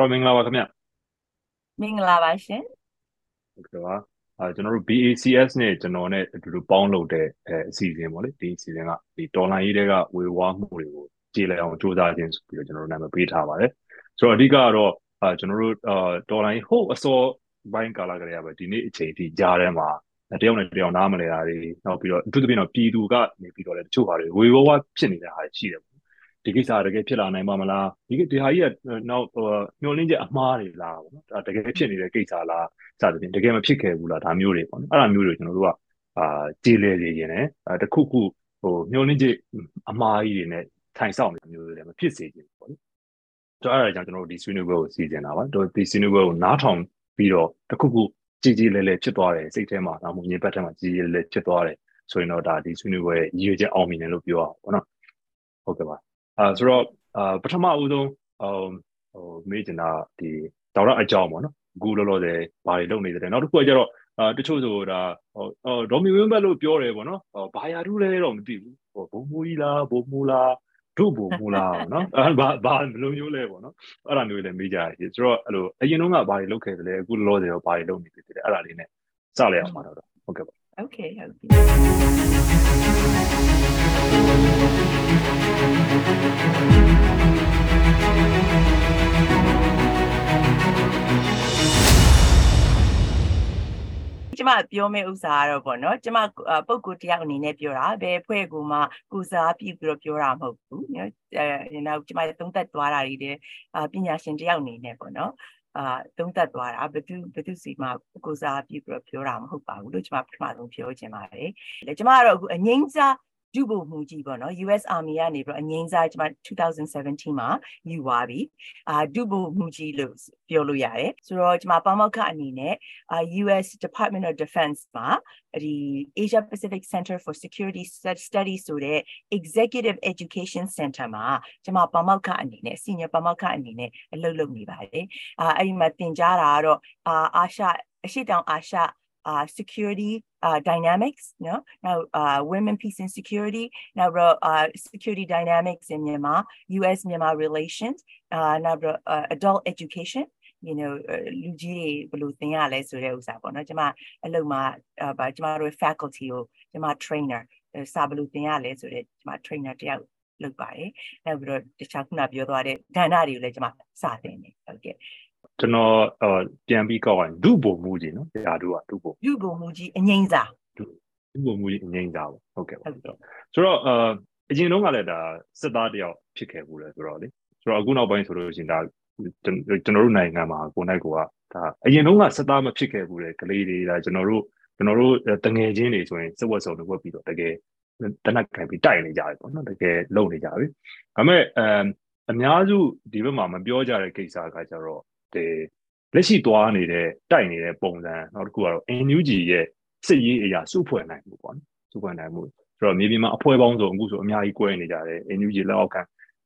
တော့မင်္ဂလာပါခင်ဗျမင်္ဂလာပါရှင်ဟုတ်ကဲ့ပါအဲကျွန်တော်တို့ BACS နဲ့ကျွန်တော်နဲ့အတူတူပေါင်းလုပ်တဲ့အစီအစဉ်ပေါ့လေဒီအစီအစဉ်ကဒီတော်လိုင်းရေးတွေကဝေဝါးမှုတွေကိုကြည်လည်အောင်စူးစမ်းခြင်းဆိုပြီးတော့ကျွန်တော်တို့နာမည်ပေးထားပါတယ်ဆိုတော့အဓိကကတော့အဲကျွန်တော်တို့အာတော်လိုင်းဟိုအစောဘိုင်းကာလာကလေးရပဲဒီနေ့အချိန်ထိကြားထဲမှာတယောက်နဲ့တယောက်နားမလဲတာတွေနောက်ပြီးတော့အထူးသဖြင့်တော့ပြည်သူကနေပြီးတော့လည်းတချို့ဟာတွေဝေဝါးဖြစ်နေတဲ့ဟာရှိတယ် ဒီကိစ္စတကယ်ဖြစ်လာနိုင်ပါမလားဒီဒီဟာကြီးကနောက်မျောလင်းချက်အမှားတွေလားပေါ့နော်ဒါတကယ်ဖြစ်နေတဲ့ကိစ္စလားစသဖြင့်တကယ်မဖြစ်ခဲ့ဘူးလားဒါမျိုးတွေပေါ့နော်အဲ့ဒါမျိုးတွေကျွန်တော်တို့ကအာကြေးလဲနေရင်လည်းတခုခုဟိုမျောလင်းချက်အမှားကြီးတွေနဲ့ထိုင်ဆောင်နေမျိုးတွေလည်းမဖြစ်စေချင်ဘူးပေါ့လေဆိုတော့အဲ့ဒါကြောင့်ကျွန်တော်တို့ဒီဆွေးနွေးပွဲကိုစီစဉ်တာပါတို့ဒီဆွေးနွေးပွဲကိုနားထောင်ပြီးတော့တခုခုကြည်ကြည်လဲလဲဖြစ်သွားတယ်စိတ်ထဲမှာဒါမှမဟုတ်ညင်ပတ်ထဲမှာကြည်ကြည်လဲလဲဖြစ်သွားတယ်ဆိုရင်တော့ဒါဒီဆွေးနွေးပွဲရည်ရွယ်ချက်အောင်မြင်တယ်လို့ပြောအောင်ပေါ့နော်ဟုတ်ကဲ့ပါ အာဆိုတော့အာပထမအဦးဆုံးဟိုဟိုမေးချင်တာဒီဒေါက်တာအကြောင်းပေါ့နော်အခုလောလောဆယ်ဘာတွေလုပ်နေတယ်နောက်တစ်ခုကကျတော့အာတချို့ဆိုတာဟိုဒေါ်မီဝင်းဘက်လို့ပြောတယ်ပေါ့နော်ဘာယာတူးလဲတော့မသိဘူးဟိုဘုံမူကြီးလားဘုံမူလားတို့ဘုံမူလားနော်အဲဘာဘာဘယ်လိုမျိုးလဲပေါ့နော်အဲ့ဒါမျိုးလည်းမေးကြရတယ်ဆိုတော့အဲ့လိုအရင်တုန်းကဘာတွေလုပ်ခဲ့တယ်လဲအခုလောလောဆယ်တော့ဘာတွေလုပ်နေပြီတယ်အဲ့ဒါလေးနဲ့စလိုက်အောင်ပါတော့ဟုတ်ကဲ့ပါ Okay ဟုတ်ပြီ ကျမပြောမယ့်ဥစ္စာကတော့ပေါ့နော်ကျမပုံကိုတယောက်အနေနဲ့ပြောတာဘယ်ဖွဲ့ကူမှကုစားပြပြီးတော့ပြောတာမဟုတ်ဘူးနော်အဲနောက်ကျမသုံးသက်သွားတာတွေတဲ့ပညာရှင်တယောက်အနေနဲ့ပေါ့နော်အာသုံးသပ်သွားတာဘသူဘသူစီမှာကိုစားပြပြီးတော့ပြောတာမဟုတ်ပါဘူးလို့ကျွန်မပထမဆုံးပြောချင်ပါတယ်။လေကျွန်မကတော့အခုအငိမ့်စား ဒုဗိုလ်မှူးကြီးပေါ့နော် US Army ကနေပြီးတော့အငိမ့်စားကျွန်မ2017မှာယူသွားပြီအာဒုဗိုလ်မှူးကြီးလို့ပြောလို့ရတယ်ဆိုတော့ကျွန်မပမောက္ခအနေနဲ့အာ US Department of Defense မှာဒီ Asia Pacific Center for Security Studies ဆိုတဲ့ Executive Education Center မှာကျွန်မပမောက္ခအနေနဲ့ Senior ပမောက္ခအနေနဲ့အလုပ်လုပ်နေပါတယ်အာအဲ့ဒီမှာသင်ကြားတာကတော့အာအာရှအရှိတောင်အာရှ uh, security uh, dynamics, you know, now uh, women, peace and security, now uh, security dynamics in Myanmar, U.S. Myanmar relations, uh, now uh, adult education, you know လူကြီးတွေဘယ်လိုသင်ရလဲဆိုတဲ့ဥစ္စာပေါ့နော်ကျွန်မအလုပ်မှာဗာကျွန်မတို့ faculty ကိုကျွန်မ trainer စာဘယ်လိုသင်ရလဲဆိုတဲ့ကျွန်မ trainer တယောက်လုပ်ပါတယ်နောက်ပြီးတော့တခြားခုနပြောသွားတဲ့ကဏ္ဍတွေကိုလည်းကျွန်မစာသင်နေဟုတ်ကဲ့ ကျွန်တော်ပြန်ပြီးကောက်ရင်ဒုဘုံမူကြီးနော်ရာဒုကဒုဘုံဒုဘုံမူကြီးအငိမ့်စာဒုဘုံမူကြီးအငိမ့်စာပေါ့ဟုတ်ကဲ့ပါဆိုတော့ဆိုတော့အရင်တုန်းကလည်းဒါစစ်သားတယောက်ဖြစ်ခဲ့ဘူးလေဆိုတော့လေဆိုတော့အခုနောက်ပိုင်းဆိုလို့ရှိရင်ဒါကျွန်တော်တို့နိုင်ငံမှာကိုနိုင်ကိုကဒါအရင်တုန်းကစစ်သားမဖြစ်ခဲ့ဘူးလေကလေးတွေဒါကျွန်တော်တို့ကျွန်တော်တို့တငယ်ချင်းတွေဆိုရင်စစ်ဝတ်စုံတွေဝတ်ပြီးတော့တကယ်တနက်ခံပြီးတိုက်နေကြတယ်ပေါ့နော်တကယ်လုံနေကြပြီဒါပေမဲ့အအများစုဒီဘက်မှာမပြောကြတဲ့ကိစ္စကကြတော့ ဒီလက်ရှိသွားနေတဲ့တိုက်နေတဲ့ပုံစံနောက်တစ်ခုကတော့ NUG ရဲ့စစ်ရေးအရာစုဖွဲ့နိုင်မှုပေါ့နော်စုဖွဲ့နိုင်မှုဆိုတော့မြေပြင်မှာအဖွဲ့ပေါင်းစုံအခုဆိုအများကြီး꿰နေကြတယ် NUG လက်အောက်ခံ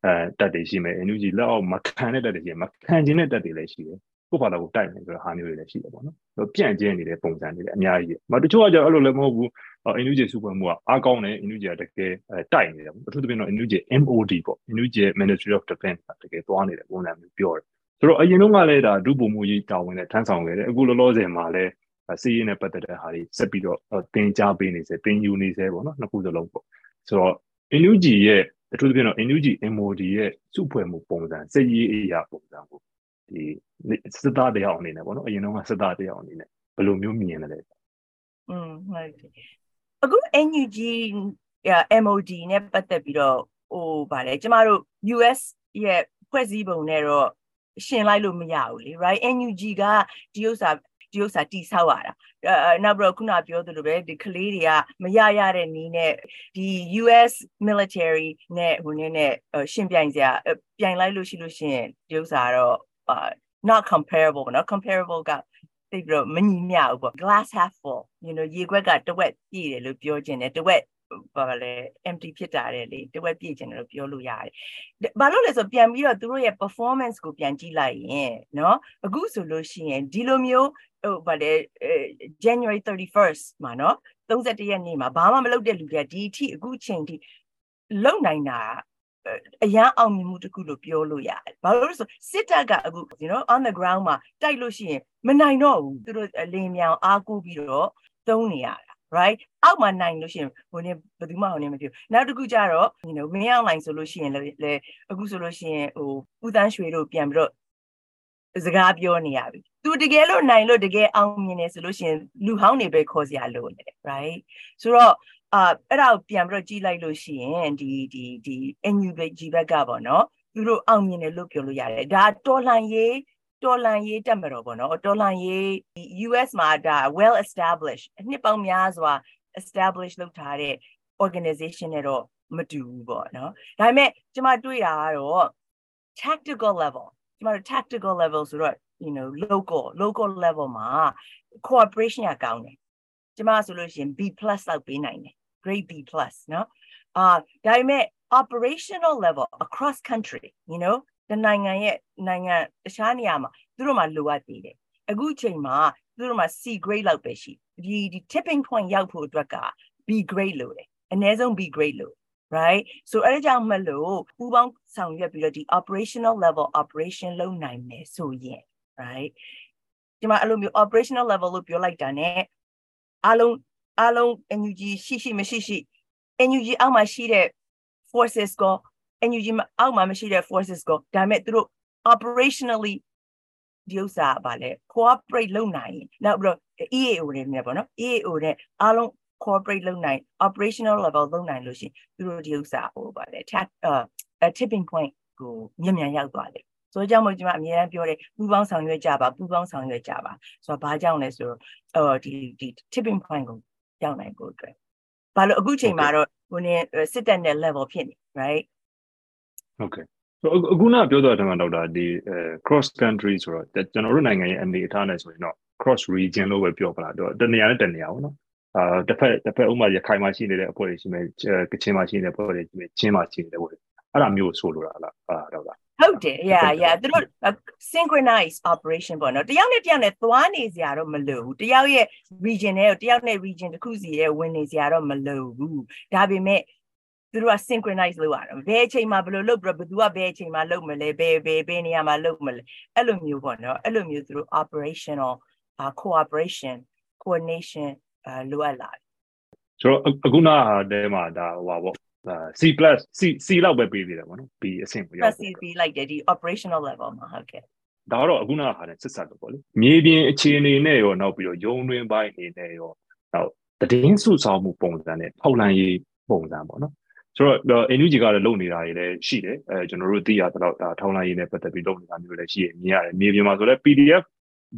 အဲတက်တွေရှိမယ် NUG လက်အောက်မခံတဲ့တက်တွေရှိမယ်မခံခြင်းတဲ့တက်တွေလည်းရှိတယ်ကိုယ့်ဘာသာကိုတိုက်နေဆိုတော့ဟာမျိုးတွေလည်းရှိတယ်ပေါ့နော်။ပြန့်ကျဲနေတဲ့ပုံစံတွေလည်းအများကြီး။မတချို့ကကြအဲ့လိုလည်းမဟုတ်ဘူး။ NUG စုဖွဲ့မှုကအားကောင်းတယ် NUG ကတကယ်တိုက်နေတယ်။အထူးသဖြင့်တော့ NUG MOD ပေါ့။ NUG Ministry of Defense တကယ်သွားနေတဲ့ပုံစံမျိုးပြောတယ် ဆိုတော့အရင်တော့ကလည်းဒါဒုဗိုလ်မှူးကြီးတာဝန်နဲ့ထမ်းဆောင်ခဲ့တယ်အခုလောလောဆယ်မှာလည်းစီးရင်နဲ့ပတ်သက်တဲ့ဟာတွေဆက်ပြီးတော့တင် जा ပေးနေစေတင်ယူနေစေပေါ့နော်နှစ်ခုစလုံးပေါ့ဆိုတော့ NUG ရဲ့အထူးသဖြင့်တော့ NUG MOD ရဲ့စုဖွဲ့မှုပုံစံစစ်ရေးအရာပုံစံကိုဒီစစ်သားတယောက်အနေနဲ့ပေါ့နော်အရင်တော့ကစစ်သားတယောက်အနေနဲ့ဘယ်လိုမျိုးမြင်လဲอืมဟုတ်ကဲ့အခု NUG MOD နဲ့ပတ်သက်ပြီးတော့ဟိုဗါလဲကျမတို့ US ရဲ့ဖွဲ့စည်းပုံနဲ့တော့ ရှင်လိုက်လို့မရဘူးလေ right NUG ကဒီဥစ္စာဒီဥစ္စာတိဆောက်ရတာနောက်ပြီးတော့ခုနပြောသလိုပဲဒီကလေးတွေကမရရတဲ့နီးနဲ့ဒီ US military နဲ့ဟိုနည်းနဲ့ရှင်ပြိုင်စရာပြိုင်လိုက်လို့ရှိလို့ရှိရင်ဒီဥစ္စာတော့ not comparable เนาะ comparable ကသိပြီးတော့မညီမျှဘူးပေါ့ glass half full you know ရေခွက်ကတဝက်ပြည့်တယ်လို့ပြောခြင်းတယ်တဝက် ဘာလဲ empty ဖြစ်တာတဲ့လေတဝက်ပြည့်ခြင်းလို့ပြောလို့ရတယ်။ဘာလို့လဲဆိုပြန်ပြီးတော့သူတို့ရဲ့ performance ကိုပြန်ကြည့်လိုက်ရင်เนาะအခုဆိုလို့ရှိရင်ဒီလိုမျိုးဟိုဘာလဲ January 31st မှာเนาะ31ရက်နေ့မှာဘာမှမလုပ်တဲ့လူတွေကဒီအထိအခုချိန်ထိလုံနိုင်တာ အရန်အောင်မြင်မှုတစ်ခုလို့ပြောလို့ရတယ်။ဘာလို့လဲဆိုစစ်တပ်ကအခု you know on the ground မှာတိုက်လို့ရှိရင်မနိုင်တော့ဘူး။သူတို့လင်းမြောင်အားကိုးပြီးတော့သုံးနေရတာ ာ right အောက်မှာနိုင်လို့ရှိရင်ဟိုနေဘယ်သူမှဟိုနေမဖြစ်နောက်တစ်ခုကျတော့ you know မင်းအောင်နိုင်ဆိုလို့ရှိရင်လေအခုဆိုလို့ရှိရင်ဟိုဦးတန်းရွှေတို့ပြန်ပြီးတော့စကားပြောနေရပြီသူတကယ်လို့နိုင်လို့တကယ်အောင်မြင်နေဆိုလို့ရှိရင်လူဟောင်းတွေပဲခေါ်စရာလိုနေတယ် right ဆိုတော့အာအဲ့ဒါကိုပြန်ပြီးတော့ကြည့်လိုက်လို့ရှိရင်ဒီဒီဒီ NUG ဘက်ကပေါ့နော်သူတို့အောင်မြင်တယ်လို့ပြောလို့ရတယ်ဒါတော်လှန်ရေး တော်လန်ရေးတက်မတော်ပေါ့နော်တော်လန်ရေး US မှာဒါ well established နှစ်ပေါင်းများစွာ establish လုပ်ထားတဲ့ organization နဲ့တော့မတူဘူးပေါ့နော်ဒါပေမဲ့ကျွန်မတွေ့တာကတော့ tactical level ကျွန်မတို့ tactical level ဆိုတော့ you know local local level မှာ cooperation ကကောင်းတယ်ကျွန်မဆိုလို့ရှိရင် B+ လောက်ပေးနိုင်တယ် grade B+ နော်အာဒါပေမဲ့ operational level across country you know တနိုင်ငံရဲ့နိုင်ငံတခြားနေရာမှာသူတို့မှလိုအပ်သေးတယ်အခုချိန်မှာသူတို့မှ C grade လောက်ပဲရှိဒီဒီ tipping point ရောက်ဖို့အတွက်က B grade လိုတယ်အနည်းဆုံး B grade လို right so အဲ့ဒါကြောင့်မလို့ပူပေါင်းဆောင်ရွက်ပြီးတော့ဒီ operational level operation လုပ်နိုင်မယ်ဆိုရင် right ဒီမှာအဲ့လိုမျိုး operational level လို့ပြောလိုက်တာ ਨੇ အားလုံးအားလုံး NUG ရှိရှိမရှိရှိ NUG အောက်မှာရှိတဲ့ forces ကို NUG အောက်မှာမရှိတဲ့ forces ကိုဒါပေမဲ့သူတို့ operationally ဒီဥစ္စာပါလေ cooperate လုပ်နိုင်ရင်နောက်ပြီးတော့ EAO တွေနဲ့ပေါ့နော် EAO နဲ့အားလုံး cooperate လုပ်နိုင် operational level လုပ်နိုင်လို့ရှိရင်သူတို့ဒီဥစ္စာဟိုပါလေ tap uh tipping point ကိုမြန်မြန်ရောက်သွားတယ်ဆိုတော့ကြောင့်မို့ကျွန်မအများအားပြောတယ်ပူပေါင်းဆောင်ရွက်ကြပါပူပေါင်းဆောင်ရွက်ကြပါဆိုတော့ဘာကြောင့်လဲဆိုတော့အော်ဒီဒီ tipping point ကိုရောက်နိုင်ဖို့အတွက်ဘာလို့အခုချိန်မှာတော့ဟိုနေစစ်တပ်နဲ့ level ဖြစ်နေ right ဟုတ်ကဲ့ဆိုအခုနပြောသွားတယ်မှာဒေါက်တာဒီ cross country ဆိုတော့ကျွန်တော်တို့နိုင်ငံရဲ့အနေအထားနဲ့ဆိုရင်တော့ cross region လို့ပဲပြောပလားတော့တနေရာနဲ့တနေရာပေါ့နော်အာတစ်ဖက်တစ်ဖက်ဥမာရခိုင်မှာရှိနေတဲ့အဖွဲ့တွေရှိမယ်ကချင်မှာရှိနေတဲ့အဖွဲ့တွေရှိမယ်ချင်းမှာရှိနေတဲ့အဖွဲ့တွေအဲ့ဒါမျိုးဆိုလိုတာလားအာဒေါက်တာဟုတ်တယ် yeah yeah သူတို့ synchronize operation ပေါ့နော်တယောက်နဲ့တယောက်နဲ့သွားနေစရာတော့မလိုဘူးတယောက်ရဲ့ region နဲ့တယောက်နဲ့ region တစ်ခုစီရဲ့ဝင်နေစရာတော့မလိုဘူးဒါပေမဲ့ သူတို့က synchronize လုပ်ရတယ်ဘယ်အချိန်မှာဘယ်လိုလုပ်ပြီးတော့ဘယ်သူကဘယ်အချိန်မှာလုပ်မလဲဘယ်ဘယ်ဘယ်နေရာမှာလုပ်မလဲအဲ့လိုမျိုးပေါ့နော်အဲ့လိုမျိုးသူတို့ operational uh, cooperation coordination uh, လိုအပ်လာတယ်ဆိုတော့အခုနဟာတဲမှာဒါဟိုပါပေါ့ C+ C C လောက်ပဲပေးသေးတယ်ပေါ့နော် B အဆင့်ကိုရောက် C ပေးလိုက်တယ်ဒီ operational level မှာဟုတ်ကဲ့ဒါတော့အခုနဟာနဲ့ဆက်ဆက်လို့ပေါ့လေမြေပြင်အခြေအနေနဲ့ရောနောက်ပြီးတော့ရုံတွင်းပိုင်းအနေနဲ့ရောနောက်တည်င်းစုဆောင်မှုပုံစံနဲ့ထောက်လန့်ရေးပုံစံပေါ့နော် ဆိုတော့ NUG ကလည်းလုပ်နေတာတွေလည်းရှိတယ်အဲကျွန်တော်တို့သိရတော့ဒါထောင်းလိုင်းရေးနဲ့ပတ်သက်ပြီးလုပ်နေတာမျိုးလည်းရှိရမြင်ရတယ်မြေပြင်မှာဆိုလည်း PDF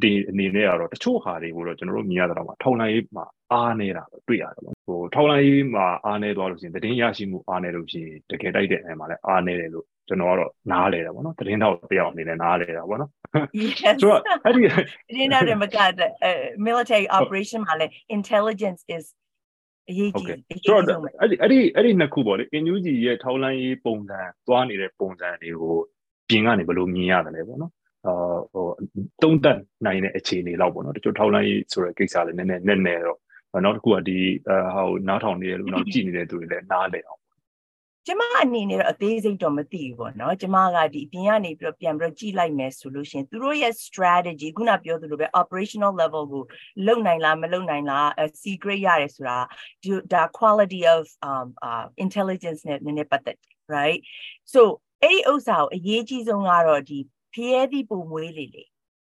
ဒီအနေနဲ့ကတော့တချို့ဟာတွေကိုတော့ကျွန်တော်တို့မြင်ရတော့မှာထောင်းလိုင်းရေးမှာအားနေတာတွေ့ရတယ်ပေါ့ဟိုထောင်းလိုင်းရေးမှာအားနေသွားလို့ရှိရင်တည်င်းရရှိမှုအားနေလို့ရှိရင်တကယ်တိုက်တဲ့အချိန်မှာလည်းအားနေတယ်လို့ကျွန်တော်ကတော့နားလဲတယ်ပေါ့နော်တည်င်းတော့တယောက်အနေနဲ့နားလဲတာပေါ့နော်ဆိုတော့အဲ့ဒီဒီနောက်တည်းမက military operation မှာလည်း intelligence is အရေးကြီးဆိုတော့အဲ့ဒီအဲ့ဒီအဲ့ဒီနှစ်ခုပေါ့လေ NUG ရဲ့ထောက်လန်းရေးပုံစံသွားနေတဲ့ပုံစံတွေကိုပြင်ကနေဘယ်လိုမြင်ရတယ်လဲပေါ့နော်အာဟိုတုံးတက်နိုင်တဲ့အခြေအနေလောက်ပေါ့နော်တချို့ထောက်လန်းရေးဆိုတဲ့ကိစ္စလည်းနည်းနည်းနည်းနည်းတော့နောက်တစ်ခုကဒီဟိုနားထောင်နေတဲ့လူနောက်ကြည့်နေတဲ့သူတွေလည်းနားလည်အောင် ကျမအနေနဲ့တော့အသေးစိတ်တော့မသိဘူးပေါ့နော်ကျမကဒီအပြင်ကနေပြီးတော့ပြန်ပြီးတော့ကြည့်လိုက်မယ်ဆိုလို့ရှင်သူတို့ရဲ့ strategy ခုနပြောသလိုပဲ operational level ကိုလုံနိုင်လားမလုံနိုင်လား secret ရတယ်ဆိုတာဒီဒါ quality of um uh intelligence နဲ့နည်းနည်းပတ်သက် right so အဲ့ဒီဥစ္စာကိုအရေးကြီးဆုံးကတော့ဒီဖျဲသည့်ပုံမွေးလေးလေ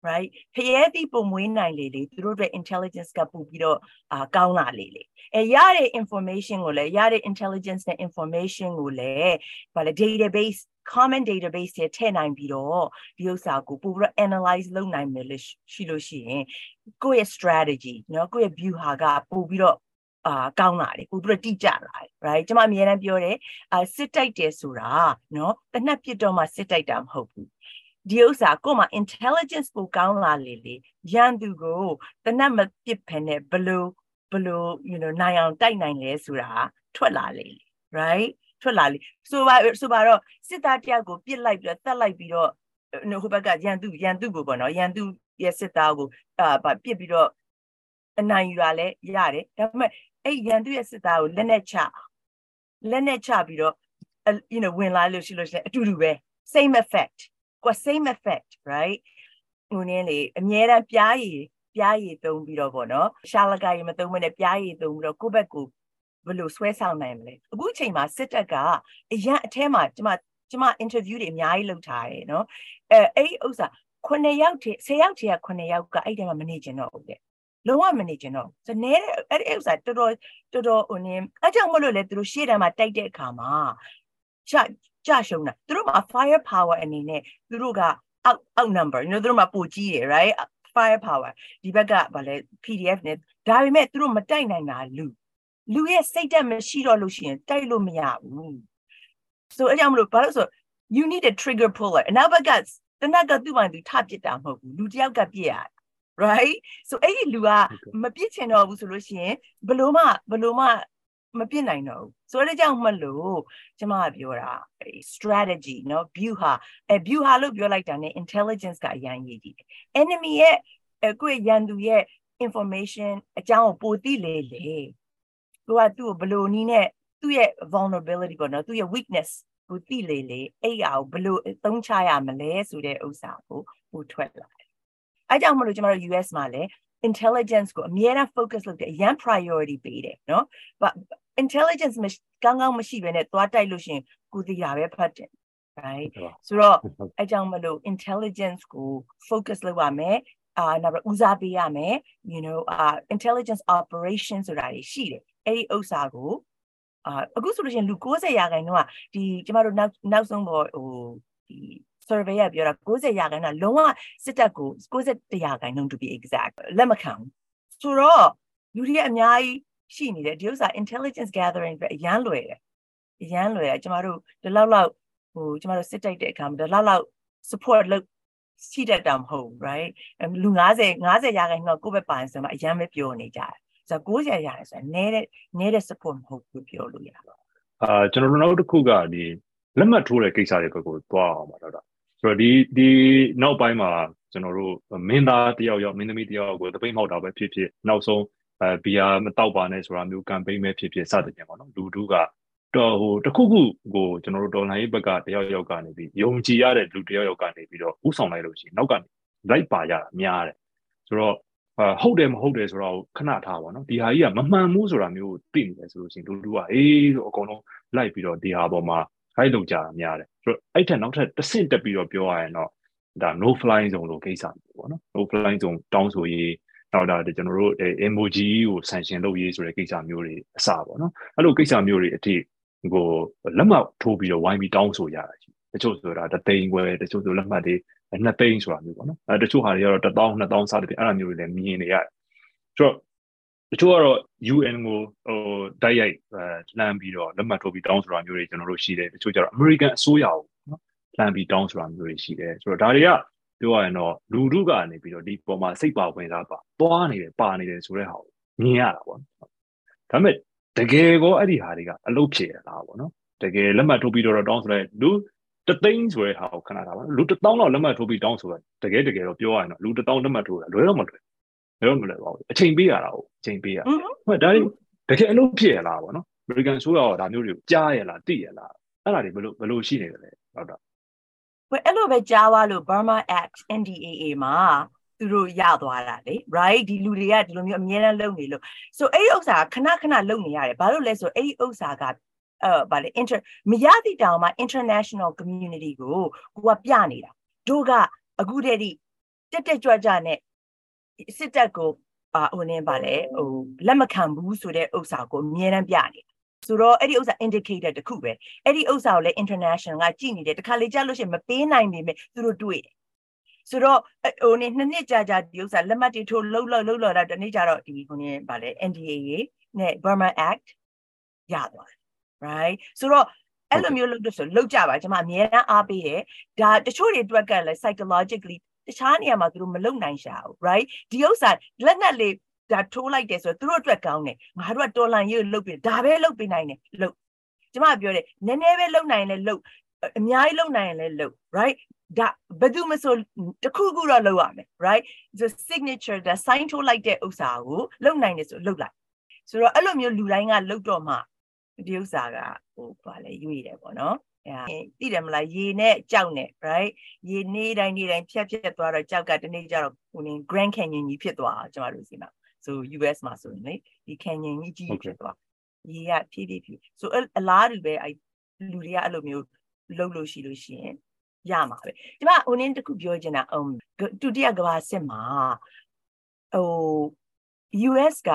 right ဖျဲသည့်ပုံမွေးနိုင်လေလေသူတို့ရဲ့ intelligence ကပို့ပြီးတော့အာကောင်းလာလေလေအဲရတဲ့ information ကိုလည်းရတဲ့ intelligence နဲ့ information ကိုလည်းဗာလေ database common database ထဲထည့်နိုင်ပြီးတော့ဒီဥစ္စာကိုပို့ပြီးတော့ analyze လုပ်နိုင်မယ်လို့ရှိလို့ရှိရင်ကိုယ့်ရဲ့ strategy เนาะကိုယ့်ရဲ့ view ဟာကပို့ပြီးတော့အာကောင်းလာတယ်ကိုတို့တိကျလာတယ် right ကျွန်မအများအားပြောတယ်အာစစ်တိုက်တယ်ဆိုတာเนาะတနက်ပြစ်တော့မှစစ်တိုက်တာမဟုတ်ဘူး ဒီဥစ္စာကိုမှ intelligence ကိုကောင်းလာလေလေရန်သူကိုတနက်မပစ်ဖ ೇನೆ ဘလို့ဘလို့ you know နိုင်အောင်တိုက်နိုင်လဲဆိုတာထွက်လာလေ right ထွက်လာလေဆိုပါဆိုပါတော့စစ်သားတယောက်ကိုပြစ်လိုက်ပြီးတော့တတ်လိုက်ပြီးတော့ဟိုဘက်ကရန်သူရန်သူကိုပေါ့နော်ရန်သူရဲ့စစ်သားကိုအာပြစ်ပြီးတော့အနိုင်ယူရလဲရတယ်ဒါပေမဲ့အဲ့ရန်သူရဲ့စစ်သားကိုလက်နဲ့ချလက်နဲ့ချပြီးတော့ you know ဝင်လာလို့ရှိလို့ရှိရင်အတူတူပဲ same effect ကွာ same effect right ဟိုနည်းလေအများအားပြားရည်ပြားရည်သုံးပြီးတော့ပေါ့နော်ရှာလကရည်မသုံးမနဲ့ပြားရည်သုံးပြီးတော့ကိုယ့်ဘက်ကိုဘယ်လိုဆွဲဆောင်နိုင်မလဲအခုချိန်မှာစစ်တပ်ကအရန်အထဲမှာကျမကျမ interview တွေအများကြီးလုပ်ထားတယ်နော်အဲအဲ့ဒီဥစ္စာ9ယောက်ထဲ10ယောက်ထဲက9ယောက်ကအဲ့ဒီမှာမနေကျင်တော့ဘူးတဲ့လုံးဝမနေကျင်တော့ဆိုနေအဲ့ဒီဥစ္စာတော်တော်တော်တော်ဟိုနေအကြောင်းမလို့လေသူတို့ရှေ့တန်းမှာတိုက်တဲ့အခါမှာကြ ကြရှုံးတာသူတို့မှာ fire power အနေနဲ့သူတို့က out out number you know သူတို့မှာပိုကြီးတယ် right fire power ဒီဘက်ကဗာလဲ PDF နဲ့ဒါပေမဲ့သူတို့မတိုက်နိုင်တာလူလူရဲ့စိတ်ဓာတ်မရှိတော့လို့ရှိရင်တိုက်လို့မရဘူးဆိုအဲ့ကြောင့်မလို့ဘာလို့ဆို you need a trigger puller အနောက်ဘက်ကတနက်ကသူ့ဘာသူထပစ်တာမဟုတ်ဘူးလူတယောက်ကပြစ်ရတယ် right so အဲ့ဒီလူကမပြစ်ချင်တော့ဘူးဆိုလို့ရှိရင်ဘလို့မှဘလို့မှ မပြစ်နိုင်တော့ဘူးဆိုတော့ကြောင့်မလို့ကျမကပြောတာ strategy เนาะ view ဟာအဲ view ဟာလို့ပြောလိုက်တာ ਨੇ intelligence ကအရင်ရေးကြည့်တယ် enemy ရဲ့ကိုယ့်ရန်သူရဲ့ information အကြောင်းကိုပိုသိလေလေသူကသူ့ကိုဘလို့နီးနဲ့သူ့ရဲ့ vulnerability ပေါ့နော်သူ့ရဲ့ weakness ကိုသိလေလေအဲ့အရာကိုဘလို့သုံးချရမလဲဆိုတဲ့ဥစ္စာကိုဟိုထွက်လာတယ်အဲကြောင့်မလို့ကျမတို့ US မှာလည်း intelligence ကိုအများအား focus လုပ်တယ်အရန် priority ပေးတယ်เนาะ but intelligence မကောင်းကောင်းမရှိဘဲနဲ့သွားတိုက်လို့ရှင်ကိုသိတာပဲဖတ်တယ် right ဆိုတော့အဲကြောင့်မလို့ intelligence ကို focus လုပ်ရမယ်အာနောက်ဦးစားပေးရမယ် you know uh intelligence operation ဆိုတာတွေရှိတယ်အဲ့ဒီဥစ္စာကိုအာအခုဆိုလို့ရှိရင်လူ90ရာခိုင်နှုန်းကဒီကျမတို့နောက်နောက်ဆုံးပေါ်ဟိုဒီ survey ကပြောတာ90ရာခိုင်နှုန်းလုံးဝစစ်တပ်ကို90ရာခိုင်နှုန်း to be exact လက်မခံဘူးဆိုတော့လူတွေအများကြီး ရှိနေတယ်ဒီဥစ္စာ intelligence gathering ပဲအရန်လွယ်တယ်အရန်လွယ်တယ်ကျမတို့ဒီလောက်လောက်ဟိုကျမတို့စစ်တိုက်တဲ့အခါမှာဒီလောက်လောက် support လုပ်ရှိတတ်တာမဟုတ် right လူ90 90ရာခိုင်နှုန်းကိုယ့်ဘက်ပိုင်းဆိုမှအရန်ပဲပြောနေကြတယ်ဆိုတော့90ရတယ်ဆိုတော့နည်းတဲ့နည်းတဲ့ support မဟုတ်ဘူးပြောလို့ရပါအာကျွန်တော်တို့နောက်တစ်ခုကဒီလက်မှတ်ထိုးတဲ့ကိစ္စတွေဘက်ကိုသွားအောင်ပါတော့ဆိုတော့ဒီဒီနောက်ပိုင်းမှာကျွန်တော်တို့မင်းသားတယောက်ယောက်မင်းသမီးတယောက်ကိုတပိတ်မောက်တာပဲဖြစ်ဖြစ်နောက်ဆုံး အဲဘီယာမတောက်ပါနဲ့ဆိုတာမျိုးကမ်ပိန်းပဲဖြစ်ဖြစ်စသဖြင့်ပေါ့နော်လူတို့ကတော့ဟိုတခုခုကိုကျွန်တော်တို့ဒေါ်လာရေးဘက်ကတယောက်ယောက်ကနေပြီးယုံကြည်ရတဲ့လူတယောက်ယောက်ကနေပြီးတော့ဥဆောင်လိုက်လို့ရှိရင်နောက်ကနေလိုက်ပါရတာများတယ်ဆိုတော့ဟုတ်တယ်မဟုတ်တယ်ဆိုတော့ခဏထားပါတော့ဒီဟာကြီးကမမှန်ဘူးဆိုတာမျိုးသိနေတယ်ဆိုလို့ရှိရင်လူလူကအေးဆိုအကုန်လုံးလိုက်ပြီးတော့ဒီဟာပေါ်မှာခိုက်လုပ်ကြတာများတယ်ဆိုတော့အဲ့ထက်နောက်ထပ်တစ်ဆင့်တက်ပြီးတော့ပြောရရင်တော့ဒါ no fly zone လို့ကိစ္စမျိုးပေါ့နော် no fly zone တောင်းဆိုရေး နောက်ဒါကျွန်တော်တို့ emoji ကို sanction လုပ်ရေးဆိုတဲ့ကိစ္စမျိုးတွေအစပေါ့နော်အဲ့လိုကိစ္စမျိုးတွေအထိကိုလက်မှတ်ထိုးပြီးတော့ဝိုင်းပြီးတောင်းဆိုရတာရှိတချို့ဆိုတာတသိန်းခွဲတချို့ဆိုလက်မှတ်တွေနှစ်သိန်းဆိုတာမျိုးပေါ့နော်အဲတချို့ဟာတွေကတော့1000 2000စသဖြင့်အဲ့လိုမျိုးတွေလည်းမြင်နေရတယ်ဆိုတော့တချို့ကတော့ UN ကိုဟိုတိုက်ရိုက်လှမ်းပြီးတော့လက်မှတ်ထိုးပြီးတောင်းဆိုတာမျိုးတွေကျွန်တော်တို့ရှိတယ်တချို့ကျတော့ American အစိုးရကိုနော်လှမ်းပြီးတောင်းဆိုတာမျိုးတွေရှိတယ်ဆိုတော့ဒါတွေက ပြောရရင်တော့လူထုကနေပြီးတော့ဒီပေါ်မှာစိတ်ပါဝင်စားပါသွားနေတယ်ပါနေတယ်ဆိုတဲ့ဟာကိုမြင်ရတာပေါ့ဒါပေမဲ့တကယ်ကောအဲ့ဒီဟာတွေကအလုပ်ဖြစ်ရတာပေါ့နော်တကယ်လက်မှတ်ထိုးပြီးတော့တောင်းဆိုတဲ့လူတသိန်းဆိုတဲ့ဟာကိုခဏထားပါလူတစ်သောင်းလောက်လက်မှတ်ထိုးပြီးတောင်းဆိုတာတကယ်တကယ်တော့ပြောရရင်တော့လူတစ်သောင်းလက်မှတ်ထိုးတာလွယ်တော့မလွယ်လွယ်တော့မလွယ်ပါဘူးအချိန်ပေးရတာကိုအချိန်ပေးရဟိုဒါတွေတကယ်အလုပ်ဖြစ်ရလားပေါ့နော် American ဆိုတော့ဒါမျိုးတွေကိုကြားရလားသိရလားအဲ့ဒါတွေဘယ်လိုဘယ်လိုရှိနေတယ်လဲဟုတ်တော့ဘယ် အဲ့လိုပဲကြားသွားလို့ Burma Act NDAA မှာသူတို့ရသွားတာလေ right ဒီလူတွေကဒီလိုမျိုးအများနဲ့လုပ်နေလို့ so အဲ့ဒီဥစ္စာခဏခဏလုပ်နေရတယ်ဘာလို့လဲဆိုအဲ့ဒီဥစ္စာကအဲဗာလေ inter မရသည့်တောင်မှ international community ကိုကိုကပြနေတာတို့ကအခုတည်းကတက်တက်ကြွကြွနဲ့စစ်တပ်ကိုအာဟိုနေပါလေဟိုလက်မခံဘူးဆိုတဲ့ဥစ္စာကိုအမြဲတမ်းပြနေတာ ဆိုတော့အဲ့ဒီဥစ္စာ indicator တခုပဲအဲ့ဒီဥစ္စာကိုလည်း international ကကြည့်နေတယ်တခါလေကြားလို့ရှိရင်မပေးနိုင်ပေမဲ့သူတို့တွေ့တယ်ဆိုတော့ဟိုနေနှစ်နှစ်ကြာကြာဒီဥစ္စာလက်မှတ်တွေထိုးလှုပ်လှုပ်လှုပ်လှုပ်တာတနေ့ကျတော့ဒီဟိုနေပါလေ NDA နဲ့ Burma Act ရသွားတယ် right ဆိုတော့အဲ့လိုမျိုးလုပ်လို့ဆိုလောက်ကြပါကျွန်မအများအားအားပေးတယ်ဒါတချို့တွေအတွက်ကလည်း psychologically တခြားနေရာမှာသူတို့မလုံနိုင်ရှာဘူး right ဒီဥစ္စာလက်နက်လေး ဒါထိုးလိုက်တယ်ဆိုတော့သူတို့အတွက်ကောင်းတယ်ငါတို့ကတော်လန်ရေးလုတ်ပြီးဒါပဲလုတ်ပေးနိုင်တယ်လုတ်ကျွန်မပြောတယ်နည်းနည်းပဲလုတ်နိုင်လဲလုတ်အများကြီးလုတ်နိုင်ရင်လဲလုတ် right ဒါဘယ်သူမဆိုတခုခုတော့လုတ်ရမယ် right the signature ဒါ sign ထိုးလိုက်တဲ့ဥစ္စာကိုလုတ်နိုင်တယ်ဆိုလုတ်လိုက်ဆိုတော့အဲ့လိုမျိုးလူတိုင်းကလုတ်တော့မှဒီဥစ္စာကဟိုဘာလဲရွေတယ်ပေါ့နော်အဲသိတယ်မလားရေနဲ့ကြောက်နဲ့ right ရေနေတိုင်းနေတိုင်းဖြတ်ဖြတ်သွားတော့ကြောက်ကတနေ့ကျတော့ဟိုနေ Grand Canyon ကြီးဖြစ်သွားကျမတို့စီမှာ ဆို US မှာဆိုရင်လေဒီ Canyon ကြီးကြီးဖြစ်သွားရေကဖြည်းဖြည်းဖြည်းဆိုအလားတူပဲအဲလူတွေကအဲ့လိုမျိုးလှုပ်လို့ရှိလို့ရှိရင်ရမှာပဲဒီမှာဟိုနင်းတခုပြောချင်တာအုံဒုတိယကမ္ဘာစစ်မှာဟို US က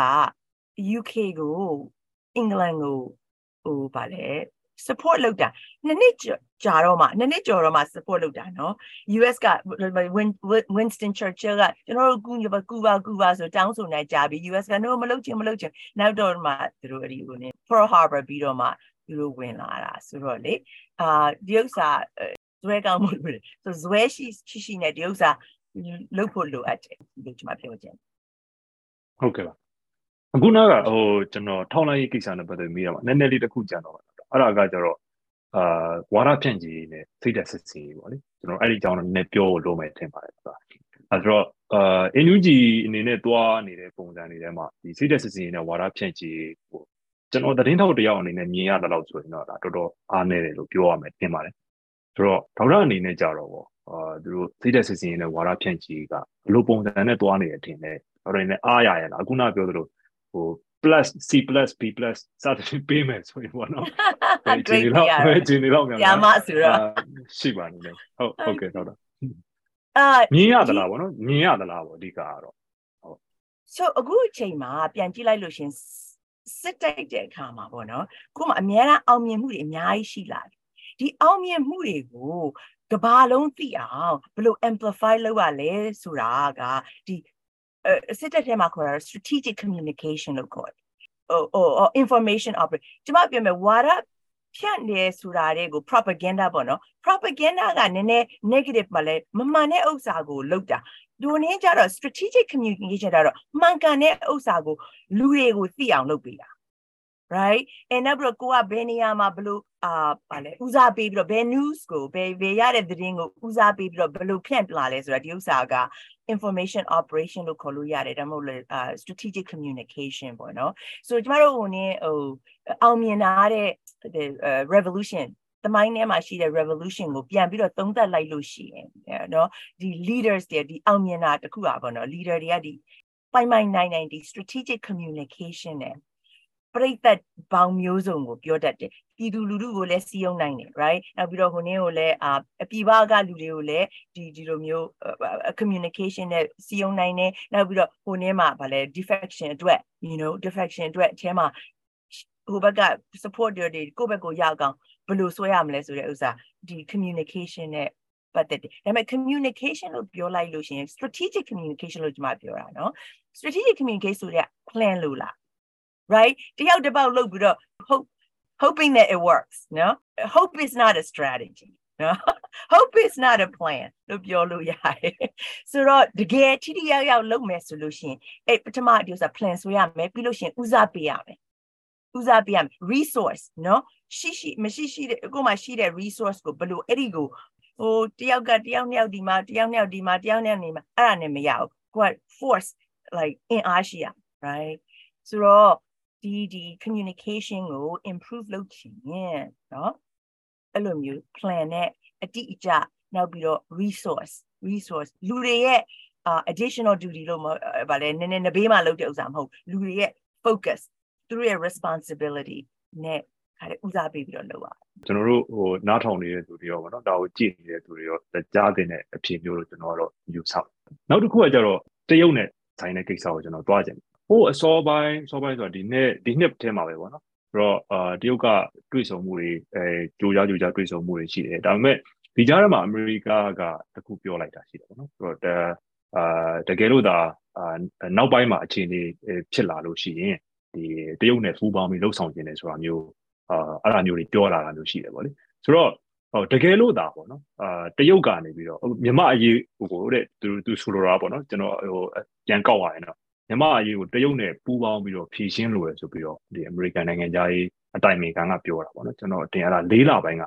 UK ကိုအင်္ဂလန်ကိုဟိုဗာလဲ support လုပ်တာနှစ်နှစ်ကြာတော့မှနှစ်နှစ်ကျော်တော့မှ support လုပ်တာနော် US က Winston Churchill ကကျွန်တော်တို့ကူညီပါကူပါကူပါဆိုတောင်းဆိုနေကြပြီ US က no မလုပ်ချင်မလုပ်ချင်နောက်တော့မှသူတို့အဲ့ဒီဟိုနေ Pearl Harbor ပြီးတော့မှသူတို့ဝင်လာတာဆိုတော့လေအာဒီဥစ္စာဇွဲကောင်းမှုလို့ဆိုဇွဲရှိရှိရှိနဲ့ဒီဥစ္စာလုပ်ဖို့လိုအပ်တယ်လို့ကျွန်မပြောချင်ဟုတ်ကဲ့ပါအခုနောက်ကဟိုကျွန်တော်ထောင်းလိုက်ရေးကိစ္စနဲ့ပတ်သက်ပြီးတော့နည်းနည်းလေးတစ်ခုကြံတော့ အဲ့ဒါကကျတော့အာဝါရဖြန့်ကြီးနဲ့စိတ်သက်စစ်စီပေါ့လေကျွန်တော်အဲ့ဒီအကြောင်းတော့နည်းပြောလို့မယ်ထင်ပါတယ်ဆိုတာအဲ့တော့အာအင်ယူဂျီအနေနဲ့တွားနေတဲ့ပုံစံတွေထဲမှာဒီစိတ်သက်စစ်စီနဲ့ဝါရဖြန့်ကြီးဟိုကျွန်တော်သတင်းထောက်တယောက်အနေနဲ့မြင်ရတဲ့လောက်ဆိုရင်တော့ဒါတော်တော်အားနည်းတယ်လို့ပြောရမယ်ထင်ပါတယ်ဆိုတော့ဒေါက်တာအနေနဲ့ကြတော့ပေါ့အာသူတို့စိတ်သက်စစ်စီနဲ့ဝါရဖြန့်ကြီးကဘလို့ပုံစံနဲ့တွားနေတယ်ထင်တယ်ဒေါက်တာနဲ့အားရရလားအခုနပြောသလိုဟို plus C plus B plus စသဖြင့်ပေးမယ်ဆိုရင်ပေါ့နော်။ဒီလောက်ပဲဒီလောက်များများမဆိုတော့ရှိပါနေတယ်။ဟုတ်ဟုတ်ကဲ့တော့အာမြင်ရသလားပေါ့နော်မြင်ရသလားပေါ့အဓိကကတော့ဟုတ် so အခုအချိန်မှာပြန်ကြည့်လိုက်လို့ရှင်စစ်တိုက်တဲ့အခါမှာပေါ့နော်ခုမှအများအားအောင်မြင်မှုတွေအများကြီးရှိလာတယ်ဒီအောင်မြင်မှုတွေကိုကဘာလုံးသိအောင်ဘယ်လို amplify လုပ်ရလဲဆိုတာကဒီ စစ်တပ်ထဲမှာခေါ်တာ strategic communication လို့ခေါ်တယ်ဟိုဟို information operate ကျမပြောမယ်ဝါရဖြန့်နေဆိုတာတွေကို propaganda ပေါ့နော် propaganda ကနည်းနည်း negative မှာလဲမမှန်တဲ့ဥစ္စာကိုလုပ်တာလူနည်းကြတော့ strategic communication တော့မှန်ကန်တဲ့ဥစ္စာကိုလူတွေကိုသိအောင်လုပ်ပေးတာ right အဲ့နောက်ပြီးတော့ကိုကဘယ်နေရာမှာဘလို့အာဗာလဲဦးစားပေးပြီးတော့ဘယ် news ကိုဘယ်ဘယ်ရတဲ့သတင်းကိုဦးစားပေးပြီးတော့ဘလို့ဖြန့်လာလဲဆိုတာဒီဥစ္စာက information operation လို့ခေါ်လို့ရတယ်ဒါမှမဟုတ်လေ strategic communication ပေါ့နော်ဆိုတော့ကျမတို့ဟိုနည်းဟိုအောင်မြင်လာတဲ့ revolution သမိုင်းထဲမှာရှိတဲ့ revolution ကိုပြန်ပြီးတော့သုံးသပ်လိုက်လို့ရှိရင်เนาะဒီ leaders တွေဒီအောင်မြင်တာတခုอ่ะပေါ့เนาะ leader တွေကဒီပိုင်ပိုင်နိုင်နိုင်ဒီ strategic communication နဲ့ ပြိသက်ပေါင်းမျိုးစုံကိုပြောတတ်တယ်ပြည်သူလူထုကိုလည်းစီးယုံနိုင်တယ် right နောက်ပြီးတော့ဟိုနည်းကိုလည်းအာအပြည်ပကလူတွေကိုလည်းဒီဒီလိုမျိုး communication နဲ့စီးယုံနိုင်တယ်နောက်ပြီးတော့ဟိုနည်းမှာဗာလဲ defection အတွက် you know defection အတွက်အထဲမှာဟိုဘက်က support တွေကိုယ့်ဘက်ကိုရောက်အောင်ဘယ်လိုဆွဲရမလဲဆိုတဲ့ဥစ္စာဒီ communication နဲ့ပတ်သက်တယ်ဒါပေမဲ့ communication လို့ပြောလိုက်လို့ရှိရင် strategic communication လို့ကျွန်မပြောတာเนาะ strategic communication ဆိုတဲ့ plan လို့လား right တယောက်တစ်ပေါက်လုပ်ပြီးတော့ hope hoping that it works no hope is not a strategy no hope is not a plan လို့ပြောလို့ရတယ်ဆိုတော့တကယ်ထိထိရောက်ရောက်လုပ်မယ်ဆိုလို့ရှိရင်အဲ့ပထမဒီဥစ္စာ plan ဆွဲရမယ်ပြီးလို့ရှိရင်ဦးစားပေးရမယ်ဦးစားပေးရမယ် resource နော်ရှိရှိမရှိရှိတဲ့အခုမှရှိတဲ့ resource ကိုဘယ်လိုအဲ့ဒီကိုဟိုတယောက်ကတယောက်နှစ်ယောက်ဒီမှာတယောက်နှစ်ယောက်ဒီမှာတယောက်နှစ်ယောက်နေမှာအဲ့ဒါနဲ့မရဘူးကိုက force like အင်အားရှိရ right ဆိုတော့ ဒီဒီ communication ကို improve လုပ်ချင်ရင်เนาะအဲ့လိုမျိုး plan နဲ့အတိအကျနောက်ပြီးတော့ resource resource လူတွေရဲ့ additional duty လို့ဗာလဲနည်းနည်းနဘေးမှာလုပ်တဲ့ဥစ္စာမဟုတ်လူတွေရဲ့ focus သူတို့ရဲ့ responsibility နဲ့ခါတဲ့ဦးစားပေးပြီးတော့လုပ်ရကျွန်တော်တို့ဟိုနားထောင်နေတဲ့သူတွေရောဗောနော်ဒါကိုကြည့်နေတဲ့သူတွေရောကြားတဲ့အဖြစ်မျိုးလို့ကျွန်တော်ကတော့ယူဆနောက်တစ်ခုကကျတော့တရုတ်နဲ့ဆိုင်တဲ့ကိစ္စကိုကျွန်တော်တွားကြတယ် ဟိုအစောပိုင်းအစောပိုင်းဆိုတာဒီနေ့ဒီနှစ်ထဲမှာပဲပေါ့နော်ဆိုတော့အာတရုတ်ကတွေ့ဆုံမှုတွေအဲကြိုးကြားကြိုးကြားတွေ့ဆုံမှုတွေရှိတယ်ဒါပေမဲ့ဒီကြားထဲမှာအမေရိကကတခုပြောလိုက်တာရှိတယ်ပေါ့နော်ဆိုတော့အာတကယ်လို့ဒါအာနောက်ပိုင်းမှာအခြေအနေဖြစ်လာလို့ရှိရင်ဒီတရုတ်နဲ့ဖူးပေါင်းပြီးလှုပ်ဆောင်ခြင်းတယ်ဆိုတာမျိုးအာအဲ့ဒါမျိုးတွေပြောလာတာမျိုးရှိတယ်ပေါ့လေဆိုတော့ဟိုတကယ်လို့ဒါပေါ့နော်အာတရုတ်ကနေပြီးတော့မြမအရေးဟိုတဲ့သူသူဆိုလိုတာပေါ့နော်ကျွန်တော်ဟိုပြန်ကောက်ရရင်တော့ မြန်မာအရေးကိုတရုတ်နဲ့ပူးပေါင်းပြီးတော့ဖြည့်ရှင်းလိုရဆိုပြီးတော့ဒီအမေရိကန်နိုင်ငံသားရေးအတိုင်ပင်ခံကပြောတာပေါ့နော်ကျွန်တော်တင်ရတာ၄လပိုင်းက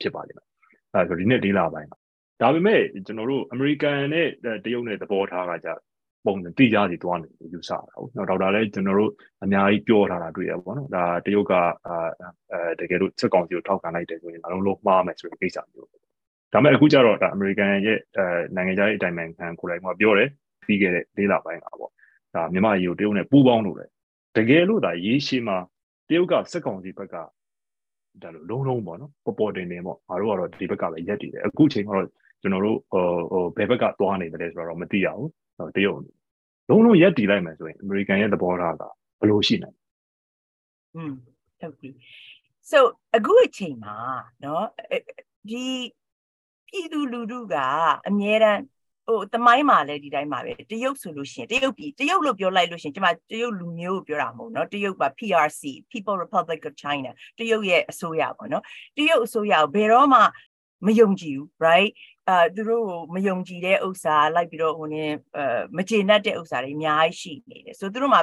ဖြစ်ပါလိမ့်မယ်အဲဆိုဒီနေ့၄လပိုင်းကဒါပေမဲ့ကျွန်တော်တို့အမေရိကန်နဲ့တရုတ်နဲ့သဘောထားကကြပုံစံတိကျစီသွားနေလို့ယူဆတာဟုတ်နော်ဒေါက်တာလည်းကျွန်တော်တို့အများကြီးပြောထားတာတွေ့ရပါဘောနော်ဒါတရုတ်ကအာအဲတကယ်လို့စစ်ကောင်စီကိုထောက်ခံလိုက်တယ်ဆိုရင်အလုံးလုံးမှားမယ်ဆိုတဲ့ကိစ္စမျိုးဒါပေမဲ့အခုကျတော့ဒါအမေရိကန်ရဲ့အဲနိုင်ငံခြားရေးအတိုင်ပင်ခံကိုယ်တိုင်ကပြောတယ်ပြီးခဲ့တဲ့လေးလပိုင်းကပေါ့ ဒါမြန်မာရေကိုတရုတ်နဲ့ပူးပေါင်းလို့တယ်တကယ်လို့ဒါရေးရှိမှာတရုတ်ကစစ်ကောင်စီဘက်ကဒါလိုလုံးလုံးပေါ့နော်ပေါ်ပေါ်တင်တင်ပေါ့ငါတို့ကတော့ဒီဘက်ကပဲရက်တည်တယ်အခုချိန်မှာတော့ကျွန်တော်တို့ဟိုဟိုဘယ်ဘက်ကသွားနေတယ်ဆိုတော့မသိရဘူးတရုတ်လုံးလုံးရက်တည်လိုက်မယ်ဆိုရင်အမေရိကန်ရဲ့သဘောထားကဘယ်လိုရှိနိုင်อืมဟုတ်ပြီ so အခုအချိန်မှာเนาะဒီပြည်သူလူထုကအမြဲတမ်း ဟိုတမိုင်းမှာလည်းဒီတိုင်းမှာပဲတရုတ်ဆိုလို့ရှိရင်တရုတ်ပြည်တရုတ်လို့ပြောလိုက်လို့ရှိရင်ကျွန်မတရုတ်လူမျိုးကိုပြောတာမဟုတ်နော်တရုတ်ပါ PRC People Republic of China တရုတ်ရဲ့အစိုးရပေါ့နော်တရုတ်အစိုးရကိုဘယ်တော့မှမယုံကြည်ဘူး right အာသူတို့ကိုမယုံကြည်တဲ့ဥစ္စာလိုက်ပြီးတော့ဟိုနေမကျေနပ်တဲ့ဥစ္စာတွေအများကြီးရှိနေတယ်ဆိုသူတို့မှာ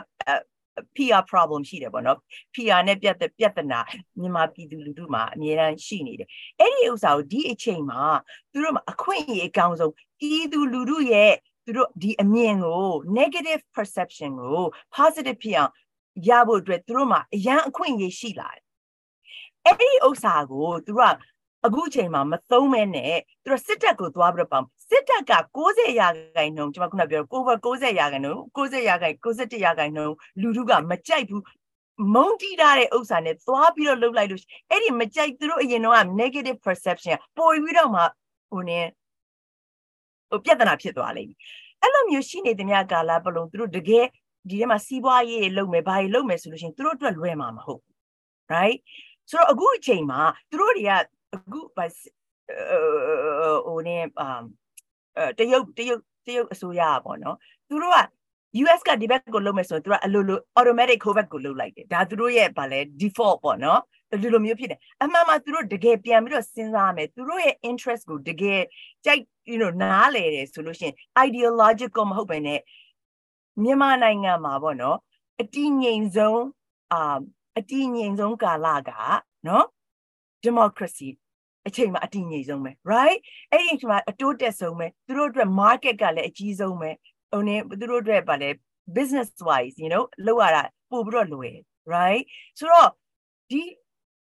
PR problem ရှိတယ်ပေါ့နော် PR နဲ့ပြတ်ပြတ်တနာမြန်မာပြည်သူလူထုမှာအများအားရှိနေတယ်အဲ့ဒီဥစ္စာကိုဒီအချိန်မှာသူတို့မှာအခွင့်အရေးအကောင်းဆုံးပြည်သူလူထုရဲ့သူတို့ဒီအမြင်ကို negative perception ကို positive ဖြစ်အောင်ရဖို့အတွက်သူတို့မှာအရန်အခွင့်အရေးရှိလာတယ်အဲ့ဒီဥစ္စာကိုသူတို့ကအခုအချိန်မှာမသုံးမဲနဲ့သူတို့စစ်တပ်ကိုသွားပြီးတော့ပေါ စစ်တပ်က60ရာခိုင်နှုန်းကျွန်မခုနပြော cover 60ရာခိုင်နှုန်း60ရာခိုင်61ရာခိုင်နှုန်းလူထုကမကြိုက်ဘူးမုံတီးထားတဲ့ဥစ္စာနဲ့သွားပြီးတော့လှုပ်လိုက်လို့အဲ့ဒီမကြိုက်သူတို့အရင်တော့ negative perception ပေါ်ပြီးတော့မှဟိုနေဟိုပြဿနာဖြစ်သွားလိမ့်မယ်အဲ့လိုမျိုးရှိနေတဲ့မြကာလပလုံးသူတို့တကယ်ဒီထဲမှာစီးပွားရေးလုပ်မယ်ဘာတွေလုပ်မယ်ဆိုလို့ရှိရင်သူတို့အတွက်လွယ်မှာမဟုတ်ဘူး right ဆိုတော့အခုအချိန်မှာသူတို့တွေကအခုဟိုနေ တရုတ်တရုတ်တရုတ်အစိုးရပေါ့နော်သူတို့က US ကဒီဘက်ကိုလုပ်မယ်ဆိုရင်သူကအလိုလို automatic ဟိုဘက်ကိုလုပ်လိုက်တယ်ဒါသူတို့ရဲ့ဗာလဲ default ပေါ့နော်ဒီလိုမျိုးဖြစ်တယ်အမှန်မှသူတို့တကယ်ပြန်ပြီးတော့စဉ်းစားမယ်သူတို့ရဲ့ interest ကိုတကယ်ကြိုက် you know နားလေတယ်ဆိုလို့ရှိရင် ideological မဟုတ်ဘဲနဲ့မြန်မာနိုင်ငံမှာပေါ့နော်အတည်ငြိမ်ဆုံးအာအတည်ငြိမ်ဆုံးကာလကနော် democracy အချိန်မှာအတည်ငြိမ်ဆုံးပဲ right အဲ့ဒီအချိန်မှာအတိုးတက်ဆုံးပဲသူတို့အတွက် market ကလည်းအကြီးဆုံးပဲဟိုနေသူတို့အတွက်ဗာလဲ business wise you know လောက်ရတာပို့ပြီးတော့လွယ် right ဆိုတော့ဒီ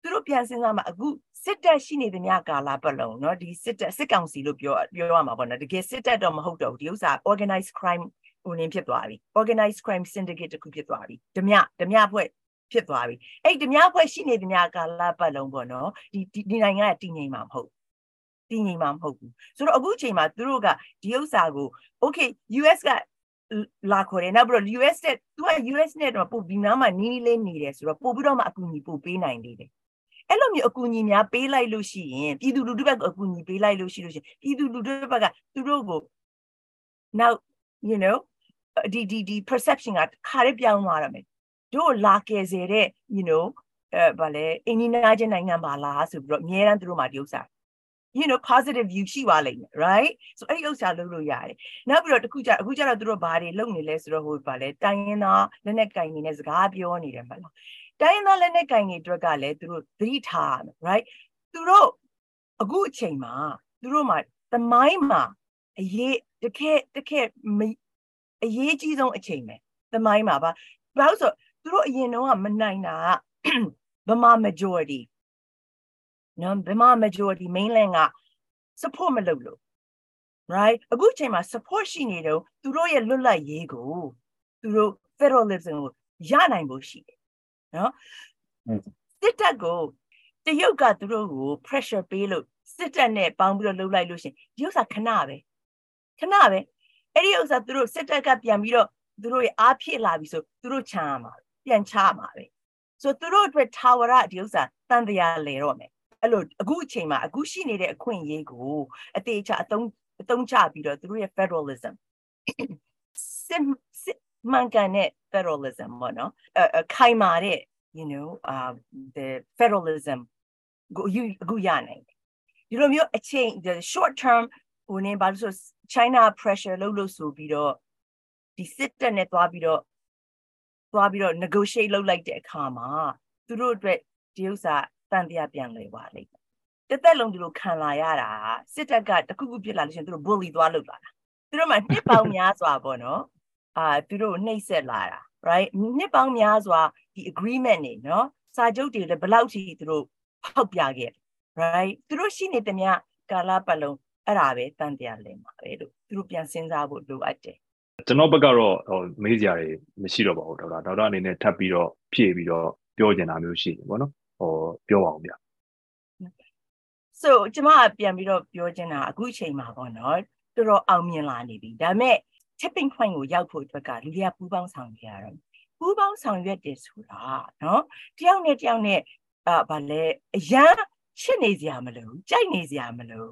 သူတို့ပြန်စဉ်းစားမှာအခုစစ်တပ်ရှိနေတဲ့ညကာလပတ်လုံးเนาะဒီစစ်တပ်စစ်ကောင်စီလို့ပြောပြောရမှာပေါ့နော်တကယ်စစ်တပ်တော့မဟုတ်တော့ဘူးဒီဥစ္စာ organized crime ဟိုနေဖြစ်သွားပြီ organized crime syndicate တခုဖြစ်သွားပြီဓမြဓမြဖွဲ့ ဖြစ်သွားပြီအဲ့ဒီဓမြဖွဲ့ရှိနေဓမြကာလပတ်လုံးပေါ့နော်ဒီဒီနိုင်ငံကတည်ငြိမ်မှာမဟုတ်တည်ငြိမ်မှာမဟုတ်ဘူးဆိုတော့အခုချိန်မှာသူတို့ကဒီဥစ္စာကို okay US ကလာခေါ်တယ်နောက်ပြီးတော့ US နဲ့သူက US နဲ့တော့ပို့ဒီနားမှာနီးနီးလေးနေတယ်ဆိုတော့ပို့ပြီးတော့မှအကူအညီပို့ပေးနိုင်သေးတယ်အဲ့လိုမျိုးအကူအညီများပေးလိုက်လို့ရှိရင်ပြည်သူလူထုဘက်ကအကူအညီပေးလိုက်လို့ရှိလို့ရှိရင်ပြည်သူလူထုဘက်ကသူတို့ကို now you know ဒီဒီဒီ perception ကခါရပြောင်းသွားရမယ် တို့လာကယ်စေတဲ့ you know အဲဗာလဲအင်းနီနာချင်းနိုင်ငံပါလားဆိုပြီးတော့အများအားသူတို့မှဒီဥစ္စာ you know positive view ရှိပါလိမ့်မယ် right so အဲ့ဒီဥစ္စာလုပ်လို့ရတယ်နောက်ပြီးတော့တခုကြအခုကြတော့သူတို့ဘာတွေလုပ်နေလဲဆိုတော့ဟိုဗာလဲတိုင်းရင်းသားလက်နက်ကင်နေတဲ့စကားပြောနေတယ်မလားတိုင်းရင်းသားလက်နက်ကင်တွေအတွက်ကလည်းသူတို့သတိထားရမယ် right သူတို့အခုအချိန်မှာသူတို့မှာသမိုင်းမှာအရေးတခဲတခဲအရေးကြီးဆုံးအချိန်ပဲသမိုင်းမှာပါဘာလို့ဆို သူတို့အရင်တော့မနိုင်တာဗမာ majority နော်ဗမာ majority mainland က support မလုပ်လို့ right အခုချိန်မှာ support ရှိနေတော့သူတို့ရဲ့လွတ်လပ်ရေးကိုသူတို့ federalism ကိုရနိုင်ဖို့ရှိတယ်နော်စစ်တပ်ကိုတရုတ်ကသူတို့ကို pressure ပေးလို့စစ်တပ်နဲ့ပေါင်းပြီးတော့လှုပ်လိုက်လို့ရှင်ဒီဥစ္စာခဏပဲခဏပဲအဲ့ဒီဥစ္စာသူတို့စစ်တပ်ကပြန်ပြီးတော့သူတို့ရဲ့အားဖြစ်လာပြီဆိုသူတို့ချမ်းရမှာ ပြန်ချမှာပဲဆိုသူတို့အတွက် tower ဒီဥစ္စာတန်တရားလေတော့မယ်အဲ့လိုအခုအချိန်မှာအခုရှိနေတဲ့အခွင့်အရေးကိုအသေးချအသုံးအသုံးချပြီးတော့သူတို့ရဲ့ federalism စစ်စစ်မှန်ကန်တဲ့ federalism ပေါ့နော်အခိုင်မာတဲ့ you know uh the federalism ကိုအခုရနိုင်တယ်ဒီလိုမျိုးအချိန် short term ဟိုနေဘာလို့ဆို China pressure လုပ်လို့ဆိုပြီးတော့ဒီစစ်တပ်နဲ့သွားပြီးတော့ သွားပြီးတော့ negotiate လုပ်လိုက်တဲ့အခါမှာသူတို့အတွက်ဒီဥစ္စာတန်တရားပြန်လဲပါလိမ့်မယ်တသက်လုံးဒီလိုခံလာရတာစစ်တပ်ကတခုခုပြစ်လာလို့ရှိရင်သူတို့ bully သွားလုပ်လာတာသူတို့မှနှစ်ပေါင်းများစွာပေါ့နော်အာသူတို့နှိပ်စက်လာတာ right နှစ်ပေါင်းများစွာဒီ agreement နေနော်စာချုပ်တွေလည်းဘလောက်ထိသူတို့ဖောက်ပြခဲ့ right သူတို့ရှိနေတဲ့မြကာလပတ်လုံးအဲ့ဒါပဲတန်တရားလဲမှာပဲလို့သူတို့ပြန်စဉ်းစားဖို့လိုအပ်တယ် ကျွန်တော်ဘက်ကတော့ဟိုမေးစရာတွေမရှိတော့ပါဘူးဒေါက်တာဒေါက်တာအနေနဲ့ထပ်ပြီးတော့ဖြည့်ပြီးတော့ပြောချင်တာမျိုးရှိတယ်ပေါ့နော်ဟောပြောပါအောင်ဗျ so ကျမပြန်ပြီးတော့ပြောချင်တာအခုအချိန်မှာပေါ့နော်တော်တော်အောင်မြင်လာနေပြီဒါပေမဲ့ tipping point ကိုရောက်ဖို့အတွက်ကလူတွေကပူးပေါင်းဆောင်ရွက်ရတော့ပူးပေါင်းဆောင်ရွက်တယ်ဆိုတာနော်တယောက်နဲ့တယောက်နဲ့အာဗာလဲအရန်ချစ်နေစရာမလိုကြိုက်နေစရာမလို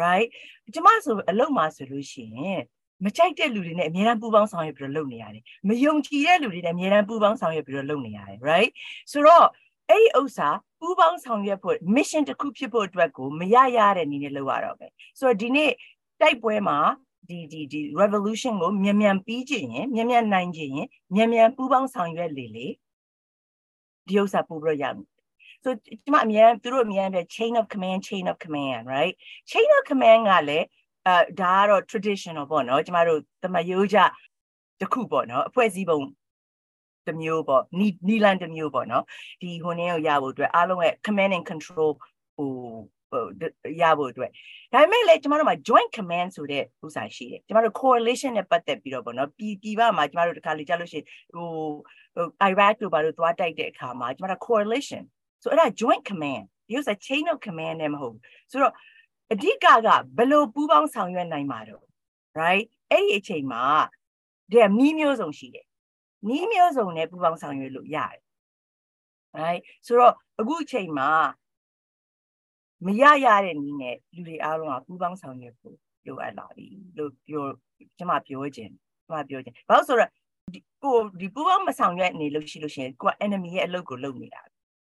right ကျမဆိုအလုံးမှာဆိုလို့ရှိရင် မကြိုက်တဲ့လူတွေနဲ့အများအားပူးပေါင်းဆောင်ရွက်ပြီးတော့လုပ်နေရတယ်မယုံကြည်တဲ့လူတွေနဲ့အများအားပူးပေါင်းဆောင်ရွက်ပြီးတော့လုပ်နေရတယ် right ဆိုတော့အဲ့ဒီဥစ္စာပူးပေါင်းဆောင်ရွက်ဖို့ mission တစ်ခုဖြစ်ဖို့အတွက်ကိုမရရတဲ့နည်းနဲ့လုပ်ရတော့မယ်ဆိုတော့ဒီနေ့တိုက်ပွဲမှာဒီဒီဒီ revolution ကိုမြန်မြန်ပြီးကျင်ရင်မြန်မြန်နိုင်ကျင်ရင်မြန်မြန်ပူးပေါင်းဆောင်ရွက်လေလေဒီဥစ္စာပို့ပြီးရမယ် so ကျမအမြန်သူတို့အမြန်ပြ chain of command chain of command right chain of command ကလည်း အဲဒါကတော့ traditional ပေါ့နော်ကျမတို့သမယိုးကြတခုပေါ့နော်အဖွဲ့အစည်းပုံတမျိုးပေါ့နီနီလန်တမျိုးပေါ့နော်ဒီဟိုနည်းကိုရဖို့အတွက်အားလုံးရဲ့ command and control ဟိုရဖို့အတွက်ဒါပေမဲ့လည်းကျမတို့မှာ joint command ဆိုတဲ့ဥစ္စာရှိတယ်ကျမတို့ coalition နဲ့ပတ်သက်ပြီးတော့ပေါ့နော်ပြည်ပြည်ပမှာကျမတို့တခါလေကြားလို့ရှိရင်ဟို Iraq တို့ဘာလို့သွားတိုက်တဲ့အခါမှာကျမတို့ coalition ဆိုအဲ့ဒါ joint command ဒီဥစ္စာ chain of command နဲ့မဟုတ်ဘူးဆိုတော့ အဓိကကဘယ်လိုပူးပေါင်းဆောင်ရွက်နိုင်မှာတော့ right အဲ့ဒီအချိန်မှာဒီမီးမျိုးစုံရှိတယ်မီးမျိုးစုံနဲ့ပူးပေါင်းဆောင်ရွက်လို့ရတယ် right ဆိုတော့အခုအချိန်မှာမရရတဲ့နည်းနဲ့လူတွေအားလုံးကပူးပေါင်းဆောင်ရွက်ဖို့လိုအပ်လာပြီလို့ပြောကျွန်မပြောခြင်းကျွန်မပြောခြင်းဘာလို့ဆိုတော့ကိုဒီပူးပေါင်းမဆောင်ရွက်နေလို့ရှိလို့ရှိရင်ကိုက enemy ရဲ့အလုပ်ကိုလုပ်နေတာ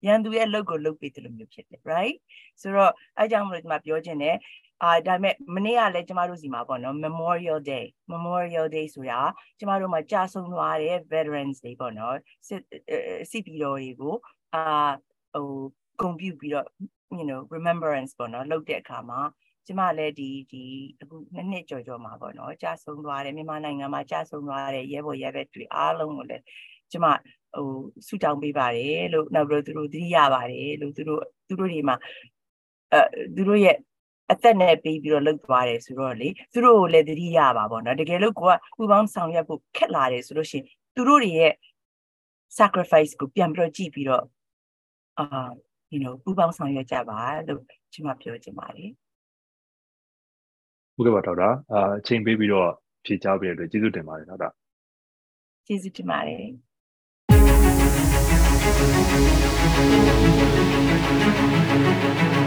ရန်သူရဲ့အလုပ်ကိုလုပ်ပေးတယ်လို့မျိုးဖြစ်တယ် right ဆိုတော့အဲကြောင့်မလို့ကျွန်မပြောခြင်းတယ်အာဒါပေမဲ့မနေ့ကလည်းကျမတို့စီမှာပေါ့နော် Memorial Day Memorial Day ဆိုတာကျမတို့မှာကြာဆုံးသွားတဲ့ Veterans Day ပေါ့နော်စစ်စစ်ပြီးတော်တွေကိုအာဟိုဂုဏ်ပြုပြီးတော့ you know remembrance ပေါ့နော်လုပ်တဲ့အခါမှာကျမလည်းဒီဒီအခုနှစ်နှစ်ကြော်ကြော်မှာပေါ့နော်ကြာဆုံးသွားတယ်မြန်မာနိုင်ငံမှာကြာဆုံးသွားတဲ့ရဲဘော်ရဲဘက်တွေအားလုံးကိုလည်းကျမဟိုဆုတောင်းပေးပါတယ်လို့နောက်ပြီးတော့သူတို့သတိရပါတယ်လို့သူတို့သူတို့တွေမှာအဲသူတို့ရဲ့အသက်နဲ့ပြီးပြီးတော့လှုပ်သွားတယ်ဆိုတော့လေသူတို့ကိုလည်းသတိရပါပေါ့နော်တကယ်လို့ကိုကပူပေါင်းဆောင်ရွက်ဖို့ခက်လာတယ်ဆိုလို့ရှိရင်သူတို့တွေရဲ့ sacrifice ကိုပြန်ပြီးတော့ကြည့်ပြီးတော့အာ you know ပူပေါင်းဆောင်ရွက်ကြပါလို့ကျွန်မပြောချင်ပါတယ်ဟုတ်ကဲ့ပါဒေါက်တာအာအချိန်ပေးပြီးတော့ဖြေကြားပေးတဲ့အတွက်ကျေးဇူးတင်ပါတယ်ဒေါက်တာကျေးဇူးတင်ပါတယ် Thank you.